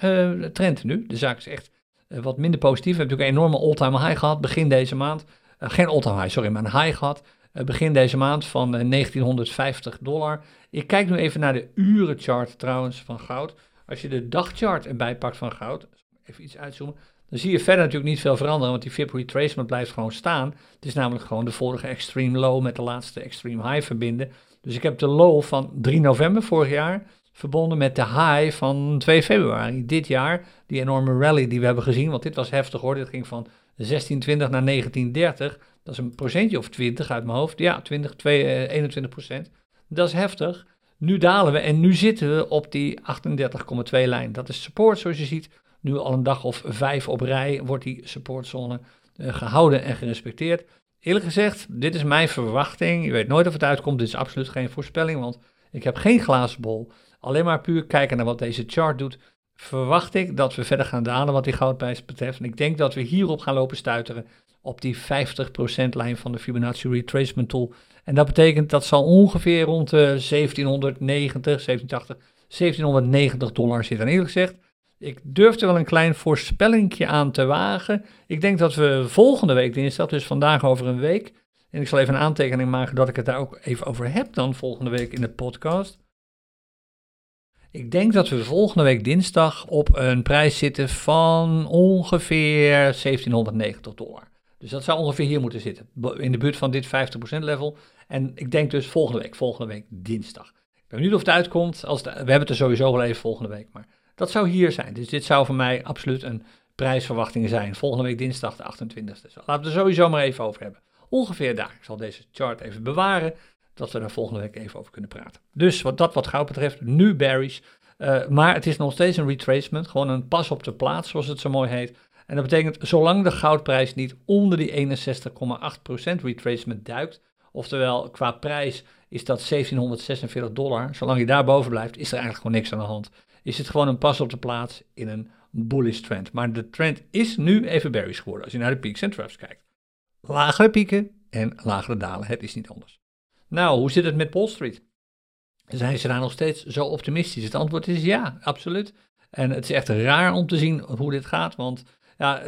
trend nu. De zaak is echt wat minder positief. We hebben natuurlijk een enorme all-time high gehad begin deze maand. Geen all-time high, sorry, maar een high gehad. Begin deze maand van 1950 dollar. Ik kijk nu even naar de urenchart trouwens van goud. Als je de dagchart erbij pakt van goud, even iets uitzoomen, dan zie je verder natuurlijk niet veel veranderen, want die Fib retracement blijft gewoon staan. Het is namelijk gewoon de vorige extreme low met de laatste extreme high verbinden. Dus ik heb de low van 3 november vorig jaar verbonden met de high van 2 februari dit jaar. Die enorme rally die we hebben gezien, want dit was heftig hoor. Dit ging van 1620 naar 1930, dat is een procentje of 20 uit mijn hoofd. Ja, 20, 2, 21 procent. Dat is heftig. Nu dalen we en nu zitten we op die 38,2 lijn. Dat is support zoals je ziet. Nu al een dag of vijf op rij wordt die supportzone uh, gehouden en gerespecteerd. Eerlijk gezegd, dit is mijn verwachting. Je weet nooit of het uitkomt. Dit is absoluut geen voorspelling, want ik heb geen glazen bol. Alleen maar puur kijken naar wat deze chart doet. Verwacht ik dat we verder gaan dalen wat die goudprijs betreft. En ik denk dat we hierop gaan lopen stuiteren op die 50% lijn van de Fibonacci Retracement Tool. En dat betekent dat zal ongeveer rond de 1790, 1780, 1790 dollar zitten. En eerlijk gezegd, ik durf er wel een klein voorspellingje aan te wagen. Ik denk dat we volgende week dinsdag, dus vandaag over een week, en ik zal even een aantekening maken dat ik het daar ook even over heb dan volgende week in de podcast. Ik denk dat we volgende week dinsdag op een prijs zitten van ongeveer 1790 dollar. Dus dat zou ongeveer hier moeten zitten, in de buurt van dit 50% level. En ik denk dus volgende week, volgende week dinsdag. Ik ben benieuwd of het uitkomt. Als we hebben het er sowieso wel even volgende week, maar dat zou hier zijn. Dus dit zou voor mij absoluut een prijsverwachting zijn. Volgende week dinsdag de 28e. Dus laten we het er sowieso maar even over hebben. Ongeveer daar. Ik zal deze chart even bewaren, dat we er volgende week even over kunnen praten. Dus wat dat wat goud betreft, nu bearish. Uh, maar het is nog steeds een retracement, gewoon een pas op de plaats, zoals het zo mooi heet. En dat betekent, zolang de goudprijs niet onder die 61,8% retracement duikt, oftewel qua prijs is dat 1746 dollar, zolang je daar boven blijft, is er eigenlijk gewoon niks aan de hand. Is het gewoon een pas op de plaats in een bullish trend. Maar de trend is nu even bearish geworden als je naar de peaks en troughs kijkt. Lagere pieken en lagere dalen, het is niet anders. Nou, hoe zit het met Wall Street? Zijn ze daar nog steeds zo optimistisch? Het antwoord is ja, absoluut. En het is echt raar om te zien hoe dit gaat, want ja,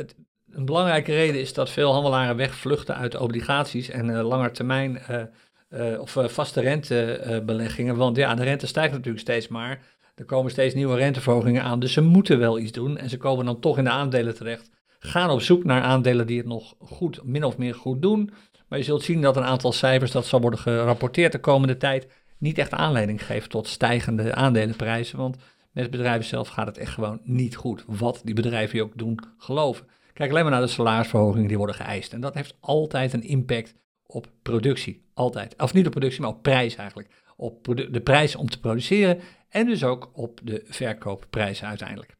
een belangrijke reden is dat veel handelaren wegvluchten uit obligaties en uh, langer termijn uh, uh, of vaste rentebeleggingen. want ja, de rente stijgt natuurlijk steeds maar. Er komen steeds nieuwe renteverhogingen aan, dus ze moeten wel iets doen. En ze komen dan toch in de aandelen terecht. Gaan op zoek naar aandelen die het nog goed, min of meer goed doen. Maar je zult zien dat een aantal cijfers dat zal worden gerapporteerd de komende tijd niet echt aanleiding geeft tot stijgende aandelenprijzen. Want met bedrijven zelf gaat het echt gewoon niet goed. Wat die bedrijven ook doen geloven. Kijk alleen maar naar de salarisverhogingen die worden geëist. En dat heeft altijd een impact op productie. Altijd. Of niet op productie, maar op prijs eigenlijk. Op de prijs om te produceren en dus ook op de verkoopprijzen uiteindelijk.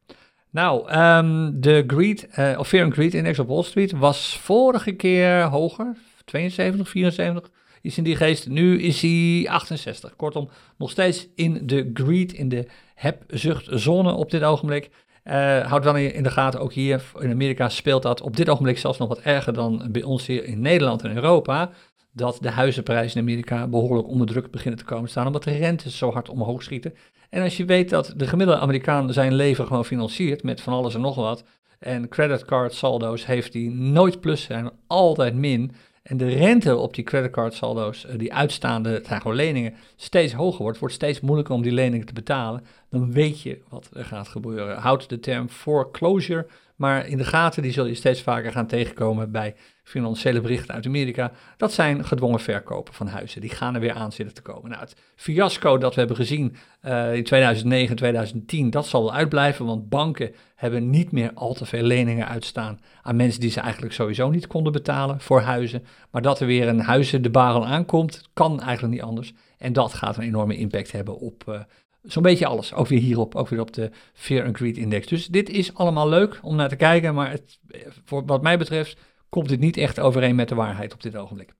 Nou, um, de greed, uh, of Fear and Greed Index op Wall Street was vorige keer hoger, 72, 74, is in die geest. Nu is hij 68. Kortom, nog steeds in de greed, in de hebzuchtzone op dit ogenblik. Uh, houd dan in de gaten, ook hier in Amerika speelt dat op dit ogenblik zelfs nog wat erger dan bij ons hier in Nederland en Europa. Dat de huizenprijzen in Amerika behoorlijk onder druk beginnen te komen staan, omdat de rentes zo hard omhoog schieten. En als je weet dat de gemiddelde Amerikaan zijn leven gewoon financiert met van alles en nog wat, en creditcard saldo's heeft hij nooit plus, zijn altijd min. En de rente op die creditcard-saldo's, eh, die uitstaande, leningen, steeds hoger wordt, wordt steeds moeilijker om die leningen te betalen, dan weet je wat er gaat gebeuren. Houd de term foreclosure maar in de gaten, die zul je steeds vaker gaan tegenkomen bij financiële berichten uit Amerika. Dat zijn gedwongen verkopen van huizen. Die gaan er weer aan zitten te komen. Nou, het fiasco dat we hebben gezien uh, in 2009, 2010, dat zal wel uitblijven. Want banken hebben niet meer al te veel leningen uitstaan aan mensen die ze eigenlijk sowieso niet konden betalen voor huizen. Maar dat er weer een huizendebarel aankomt, kan eigenlijk niet anders. En dat gaat een enorme impact hebben op, uh, Zo'n beetje alles, ook weer hierop, ook weer op de Fear and Greed Index. Dus dit is allemaal leuk om naar te kijken, maar het, voor wat mij betreft komt dit niet echt overeen met de waarheid op dit ogenblik.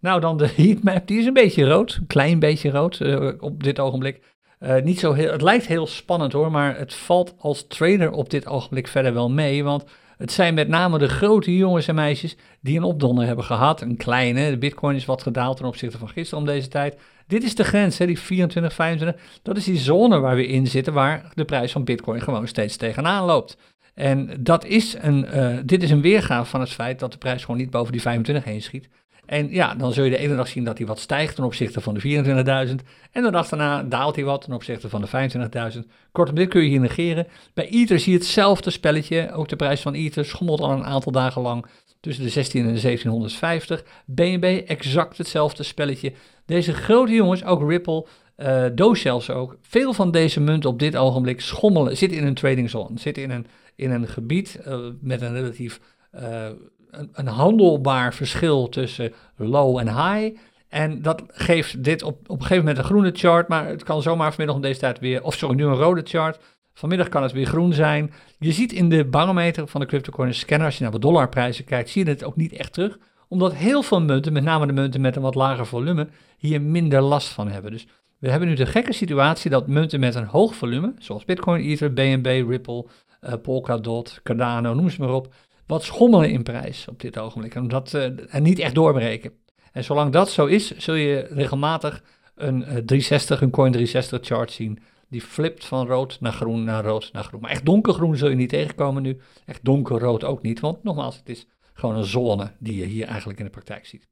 Nou, dan de heatmap, die is een beetje rood, een klein beetje rood uh, op dit ogenblik. Uh, niet zo heel, het lijkt heel spannend hoor, maar het valt als trader op dit ogenblik verder wel mee, want het zijn met name de grote jongens en meisjes die een opdonder hebben gehad. Een kleine, de bitcoin is wat gedaald ten opzichte van gisteren om deze tijd. Dit is de grens, hè, die 24, 25. Dat is die zone waar we in zitten, waar de prijs van bitcoin gewoon steeds tegenaan loopt. En dat is een, uh, dit is een weergave van het feit dat de prijs gewoon niet boven die 25 heen schiet. En ja, dan zul je de ene dag zien dat hij wat stijgt ten opzichte van de 24.000. En de dag daarna daalt hij wat ten opzichte van de 25.000. Kortom, dit kun je hier negeren. Bij Ether zie je hetzelfde spelletje. Ook de prijs van Ether schommelt al een aantal dagen lang tussen de 16 en de 1750. BNB exact hetzelfde spelletje. Deze grote jongens, ook Ripple, uh, Doge ook, veel van deze munten op dit ogenblik schommelen, zitten in een trading zone, zitten in een, in een gebied uh, met een relatief uh, een, handelbaar verschil tussen low en high. En dat geeft dit op, op een gegeven moment een groene chart, maar het kan zomaar vanmiddag om deze tijd weer, of sorry, nu een rode chart. Vanmiddag kan het weer groen zijn. Je ziet in de barometer van de CryptoCoin scanner, als je naar de dollarprijzen kijkt, zie je het ook niet echt terug. Omdat heel veel munten, met name de munten met een wat lager volume, hier minder last van hebben. Dus we hebben nu de gekke situatie dat munten met een hoog volume, zoals Bitcoin, Ether, BNB, Ripple, uh, Polkadot, Cardano, noem ze maar op, wat schommelen in prijs op dit ogenblik. En, uh, en niet echt doorbreken. En zolang dat zo is, zul je regelmatig een 360, eh, een Coin 360 chart zien. Die flipt van rood naar groen, naar rood, naar groen. Maar echt donkergroen zul je niet tegenkomen nu. Echt donkerrood ook niet. Want nogmaals, het is gewoon een zone die je hier eigenlijk in de praktijk ziet.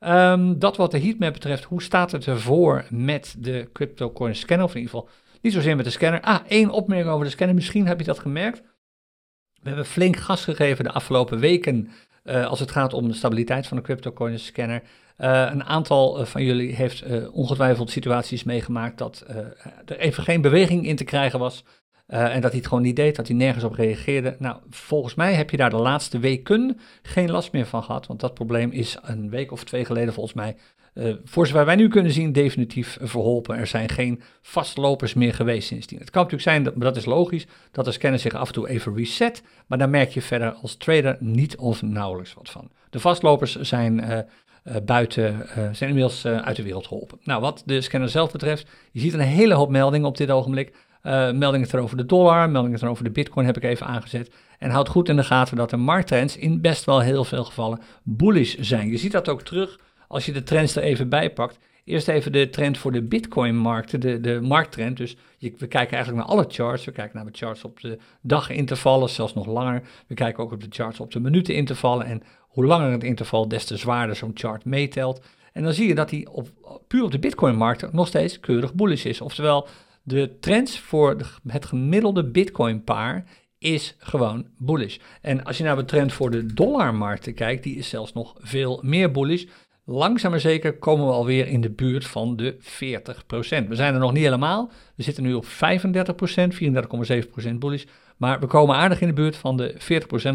Um, dat wat de heatmap betreft, hoe staat het ervoor met de CryptoCoin scanner? Of in ieder geval niet zozeer met de scanner. Ah, één opmerking over de scanner. Misschien heb je dat gemerkt. We hebben flink gas gegeven de afgelopen weken uh, als het gaat om de stabiliteit van de CryptoCoin scanner. Uh, een aantal uh, van jullie heeft ongetwijfeld situaties meegemaakt dat er even geen beweging in te krijgen was. en dat hij het gewoon niet deed, dat hij nergens op reageerde. Nou, volgens mij heb je daar de laatste weken geen last meer van gehad. Want dat probleem is een week of twee geleden volgens mij uh, voor zover wij nu kunnen zien, definitief verholpen. Er zijn geen vastlopers meer geweest sindsdien. Het kan natuurlijk zijn, dat, maar dat is logisch, dat de scanner zich af en toe even reset. Maar daar merk je verder als trader niet of nauwelijks wat van. De vastlopers zijn uh, uh, buiten, zijn inmiddels uit de wereld geholpen. Nou, wat de scanner zelf betreft, je ziet een hele hoop meldingen op dit ogenblik. meldingen erover de dollar, meldingen erover de bitcoin heb ik even aangezet. En houd goed in de gaten dat de markttrends in best wel heel veel gevallen bullish zijn. Je ziet dat ook terug als je de trends er even bij pakt, eerst even de trend voor de Bitcoin-markten, de, de markttrend. Dus je, we kijken eigenlijk naar alle charts. We kijken naar de charts op de dagintervallen, zelfs nog langer. We kijken ook op de charts op de minutenintervallen. En hoe langer het interval, des te zwaarder zo'n chart meetelt. En dan zie je dat die op, puur op de Bitcoin-markt nog steeds keurig bullish is. Oftewel, de trends voor het gemiddelde Bitcoin-paar is gewoon bullish. En als je naar de trend voor de dollarmarkten kijkt, die is zelfs nog veel meer bullish. Langzaam maar zeker komen we alweer in de buurt van de 40%. We zijn er nog niet helemaal. We zitten nu op 35%, 34,7% bullish. Maar we komen aardig in de buurt van de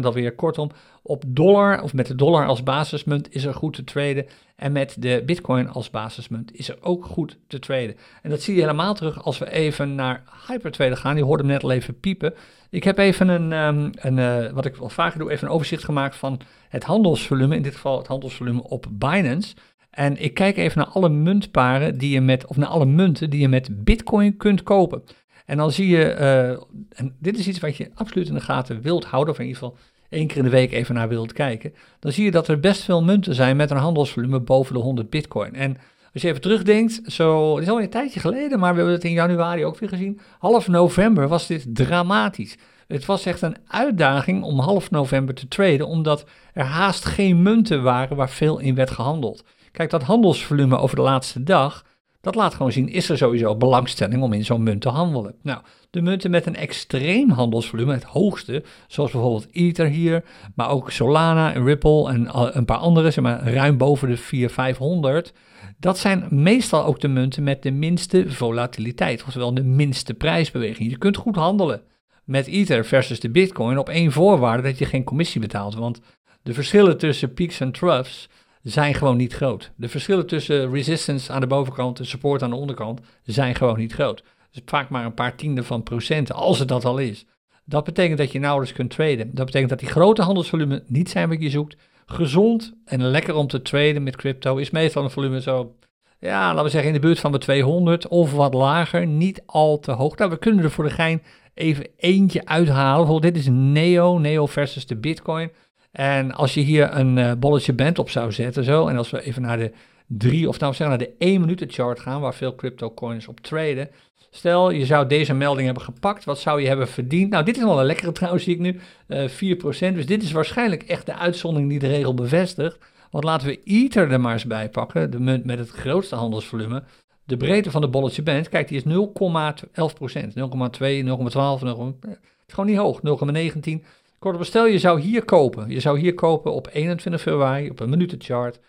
40% alweer. Kortom, op dollar of met de dollar als basismunt is er goed te traden. En met de bitcoin als basismunt is er ook goed te traden. En dat zie je helemaal terug als we even naar hypertraden gaan. Je hoorde hem net al even piepen. Ik heb even een, um, een uh, wat ik wel vaker doe, even een overzicht gemaakt van het handelsvolume. In dit geval het handelsvolume op Binance. En ik kijk even naar alle muntparen die je met, of naar alle munten die je met bitcoin kunt kopen. En dan zie je, uh, en dit is iets wat je absoluut in de gaten wilt houden, of in ieder geval één keer in de week even naar wilt kijken. Dan zie je dat er best veel munten zijn met een handelsvolume boven de 100 bitcoin. En als je even terugdenkt, zo, is al een tijdje geleden, maar we hebben het in januari ook weer gezien. Half november was dit dramatisch. Het was echt een uitdaging om half november te traden, omdat er haast geen munten waren waar veel in werd gehandeld. Kijk, dat handelsvolume over de laatste dag, dat laat gewoon zien, is er sowieso belangstelling om in zo'n munt te handelen. Nou, de munten met een extreem handelsvolume, het hoogste, zoals bijvoorbeeld Ether hier, maar ook Solana en Ripple en een paar andere, zeg maar ruim boven de 400, 500. Dat zijn meestal ook de munten met de minste volatiliteit, oftewel de minste prijsbeweging. Je kunt goed handelen met Ether versus de Bitcoin op één voorwaarde dat je geen commissie betaalt. Want de verschillen tussen peaks en troughs zijn gewoon niet groot. De verschillen tussen resistance aan de bovenkant en support aan de onderkant zijn gewoon niet groot. Dus vaak maar een paar tienden van procenten, als het dat al is. Dat betekent dat je nauwelijks kunt traden. Dat betekent dat die grote handelsvolumen niet zijn wat je zoekt. Gezond en lekker om te traden met crypto is meestal een volume zo, ja, laten we zeggen in de buurt van de 200 of wat lager. Niet al te hoog. Nou, we kunnen er voor de gein even eentje uithalen. Bijvoorbeeld dit is Neo, Neo versus de Bitcoin. En als je hier een uh, bolletje band op zou zetten, zo, en als we even naar de drie, of nou zeggen naar de 1 minuten chart gaan, waar veel crypto coins op traden. Stel, je zou deze melding hebben gepakt, wat zou je hebben verdiend? Nou, dit is wel een lekkere trouwens, zie ik nu, uh, eh, 4%. Dus dit is waarschijnlijk echt de uitzondering die de regel bevestigt. Want laten we Ether er maar eens bij pakken, de munt met het grootste handelsvolume. De breedte van de bolletje band, kijk, die is 0,11%. 0,2, 0,12, 0, het is gewoon niet hoog, 0,19. Kortom, stel je zou hier kopen. Je zou hier kopen op 21 februari op een minutenchart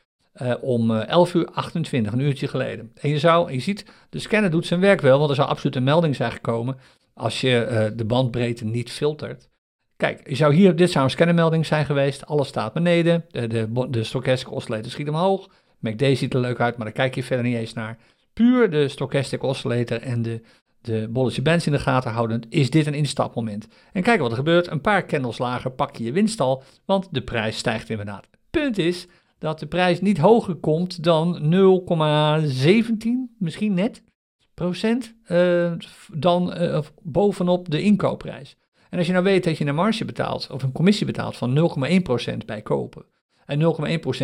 uh, om 11 uur 28, een uurtje geleden. En je zou, je ziet, de scanner doet zijn werk wel, want er zou absoluut een melding zijn gekomen als je uh, de bandbreedte niet filtert. Kijk, je zou hier, dit zou een scannermelding zijn geweest. Alles staat beneden. De, de, de stochastic oscillator schiet omhoog. MACD ziet er leuk uit, maar daar kijk je verder niet eens naar. Puur de stochastic oscillator en de, de bolletje bands in de gaten houdend, is dit een instapmoment. En kijk wat er gebeurt. Een paar candles lager pak je je winst al, want de prijs stijgt inderdaad. Punt is dat de prijs niet hoger komt dan 0,17, misschien net, procent, uh, dan uh, bovenop de inkoopprijs. En als je nou weet dat je een marge betaalt, of een commissie betaalt van 0,1% bij kopen en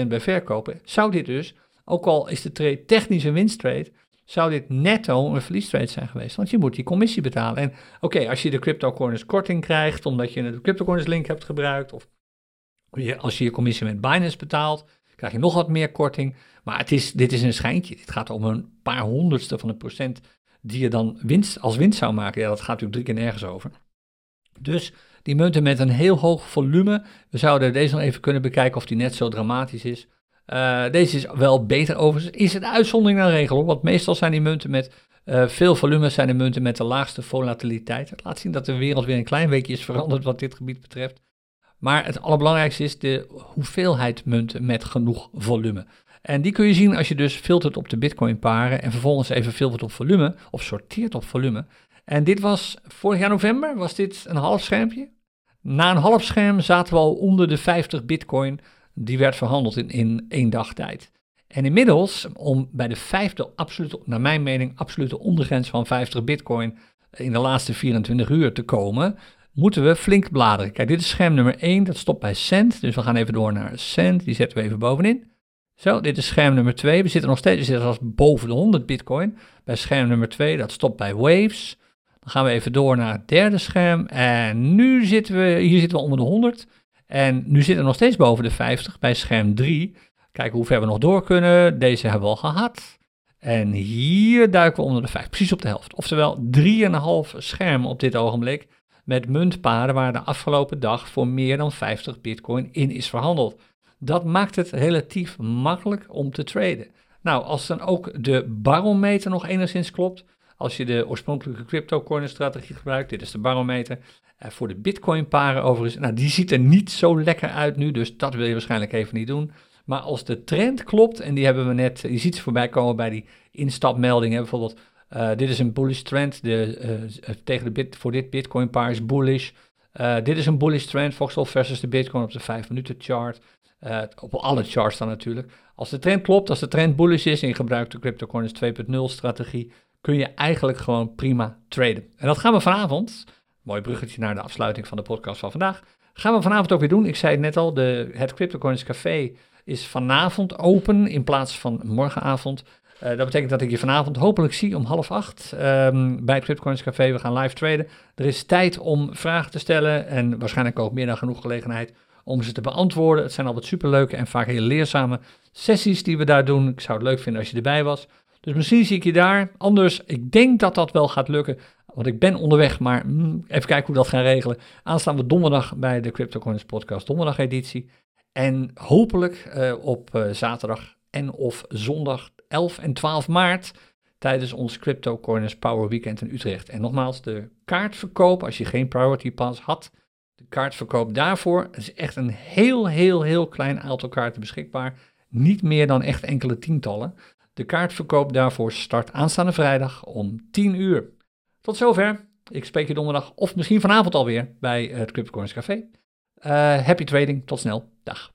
0,1% bij verkopen, zou dit dus, ook al is de trade technisch een winsttrade, zou dit netto een verliestrade zijn geweest. Want je moet die commissie betalen. En oké, als je de cryptocurrency korting krijgt, omdat je een cryptocurrency link hebt gebruikt, of als je je commissie met Binance betaalt, krijg je nog wat meer korting. Maar het is, dit is een schijntje. Dit gaat om een paar honderdste van een procent die je dan winst, als winst zou maken. Ja, dat gaat natuurlijk drie keer nergens over. Dus die munten met een heel hoog volume. We zouden deze nog even kunnen bekijken of die net zo dramatisch is. Uh, deze is wel beter overigens. Is het uitzondering naar regel Want meestal zijn die munten met uh, veel volume zijn de munten met de laagste volatiliteit. Het laat zien dat de wereld weer een klein beetje is veranderd wat dit gebied betreft. Maar het allerbelangrijkste is de hoeveelheid munten met genoeg volume. En die kun je zien als je dus filtert op de Bitcoin paren en vervolgens even filtert op volume of sorteert op volume. En dit was vorig jaar november, was dit een half schermpje. Na een half scherm zaten we al onder de 50 Bitcoin. Die werd verhandeld in, in één dag tijd. En inmiddels, om bij de vijfde, absolute, naar mijn mening, absolute ondergrens van 50 Bitcoin in de laatste 24 uur te komen, moeten we flink bladeren. Kijk, dit is scherm nummer 1, dat stopt bij cent. Dus we gaan even door naar cent, die zetten we even bovenin. Zo, dit is scherm nummer 2. We zitten nog steeds, we zitten als boven de 100 bitcoin. Bij scherm nummer 2, dat stopt bij waves. Dan gaan we even door naar het derde scherm. En nu zitten we, hier zitten we onder de 100. En nu zitten we nog steeds boven de 50 bij scherm 3. Kijken hoe ver we nog door kunnen. Deze hebben we al gehad. En hier duiken we onder de 5, precies op de helft. Oftewel 3,5 scherm op dit ogenblik met muntparen waar de afgelopen dag voor meer dan 50 bitcoin in is verhandeld. Dat maakt het relatief makkelijk om te traden. Nou, als dan ook de barometer nog enigszins klopt, als je de oorspronkelijke cryptocurrency strategie gebruikt, dit is de barometer, eh, voor de bitcoin paren overigens, nou die ziet er niet zo lekker uit nu, dus dat wil je waarschijnlijk even niet doen. Maar als de trend klopt, en die hebben we net, je ziet ze voorbij komen bij die instapmeldingen, bijvoorbeeld uh, dit is een bullish trend. De, uh, tegen de bit, voor dit Bitcoin paar is bullish. Dit is een bullish trend, Foxtel versus de Bitcoin op de 5 minuten chart. op alle charts dan natuurlijk. Als de trend klopt, als de trend bullish is en je gebruikt de CryptoCoins 2.0 strategie, kun je eigenlijk gewoon prima traden. En dat gaan we vanavond, mooi bruggetje naar de afsluiting van de podcast van vandaag, gaan we vanavond ook weer doen. Ik zei het net al, de, het CryptoCoins Café is vanavond open in plaats van morgenavond. Uh, dat betekent dat ik je vanavond hopelijk zie om half acht um, bij het CryptoCoins Café. We gaan live traden. Er is tijd om vragen te stellen en waarschijnlijk ook meer dan genoeg gelegenheid om ze te beantwoorden. Het zijn altijd superleuke en vaak heel leerzame sessies die we daar doen. Ik zou het leuk vinden als je erbij was. Dus misschien zie ik je daar. Anders, ik denk dat dat wel gaat lukken. Want ik ben onderweg, maar mm, even kijken hoe we dat gaan regelen. Aanstaande donderdag bij de CryptoCoins Podcast, donderdag editie. En hopelijk uh, op uh, zaterdag en of zondag 11 en 12 maart tijdens ons Crypto Corners Power Weekend in Utrecht. En nogmaals, de kaartverkoop, als je geen Priority Pass had, de kaartverkoop daarvoor is echt een heel, heel, heel klein aantal kaarten beschikbaar. Niet meer dan echt enkele tientallen. De kaartverkoop daarvoor start aanstaande vrijdag om 10 uur. Tot zover. Ik spreek je donderdag of misschien vanavond alweer bij het CryptoCoins Café. Uh, happy trading. Tot snel. Dag.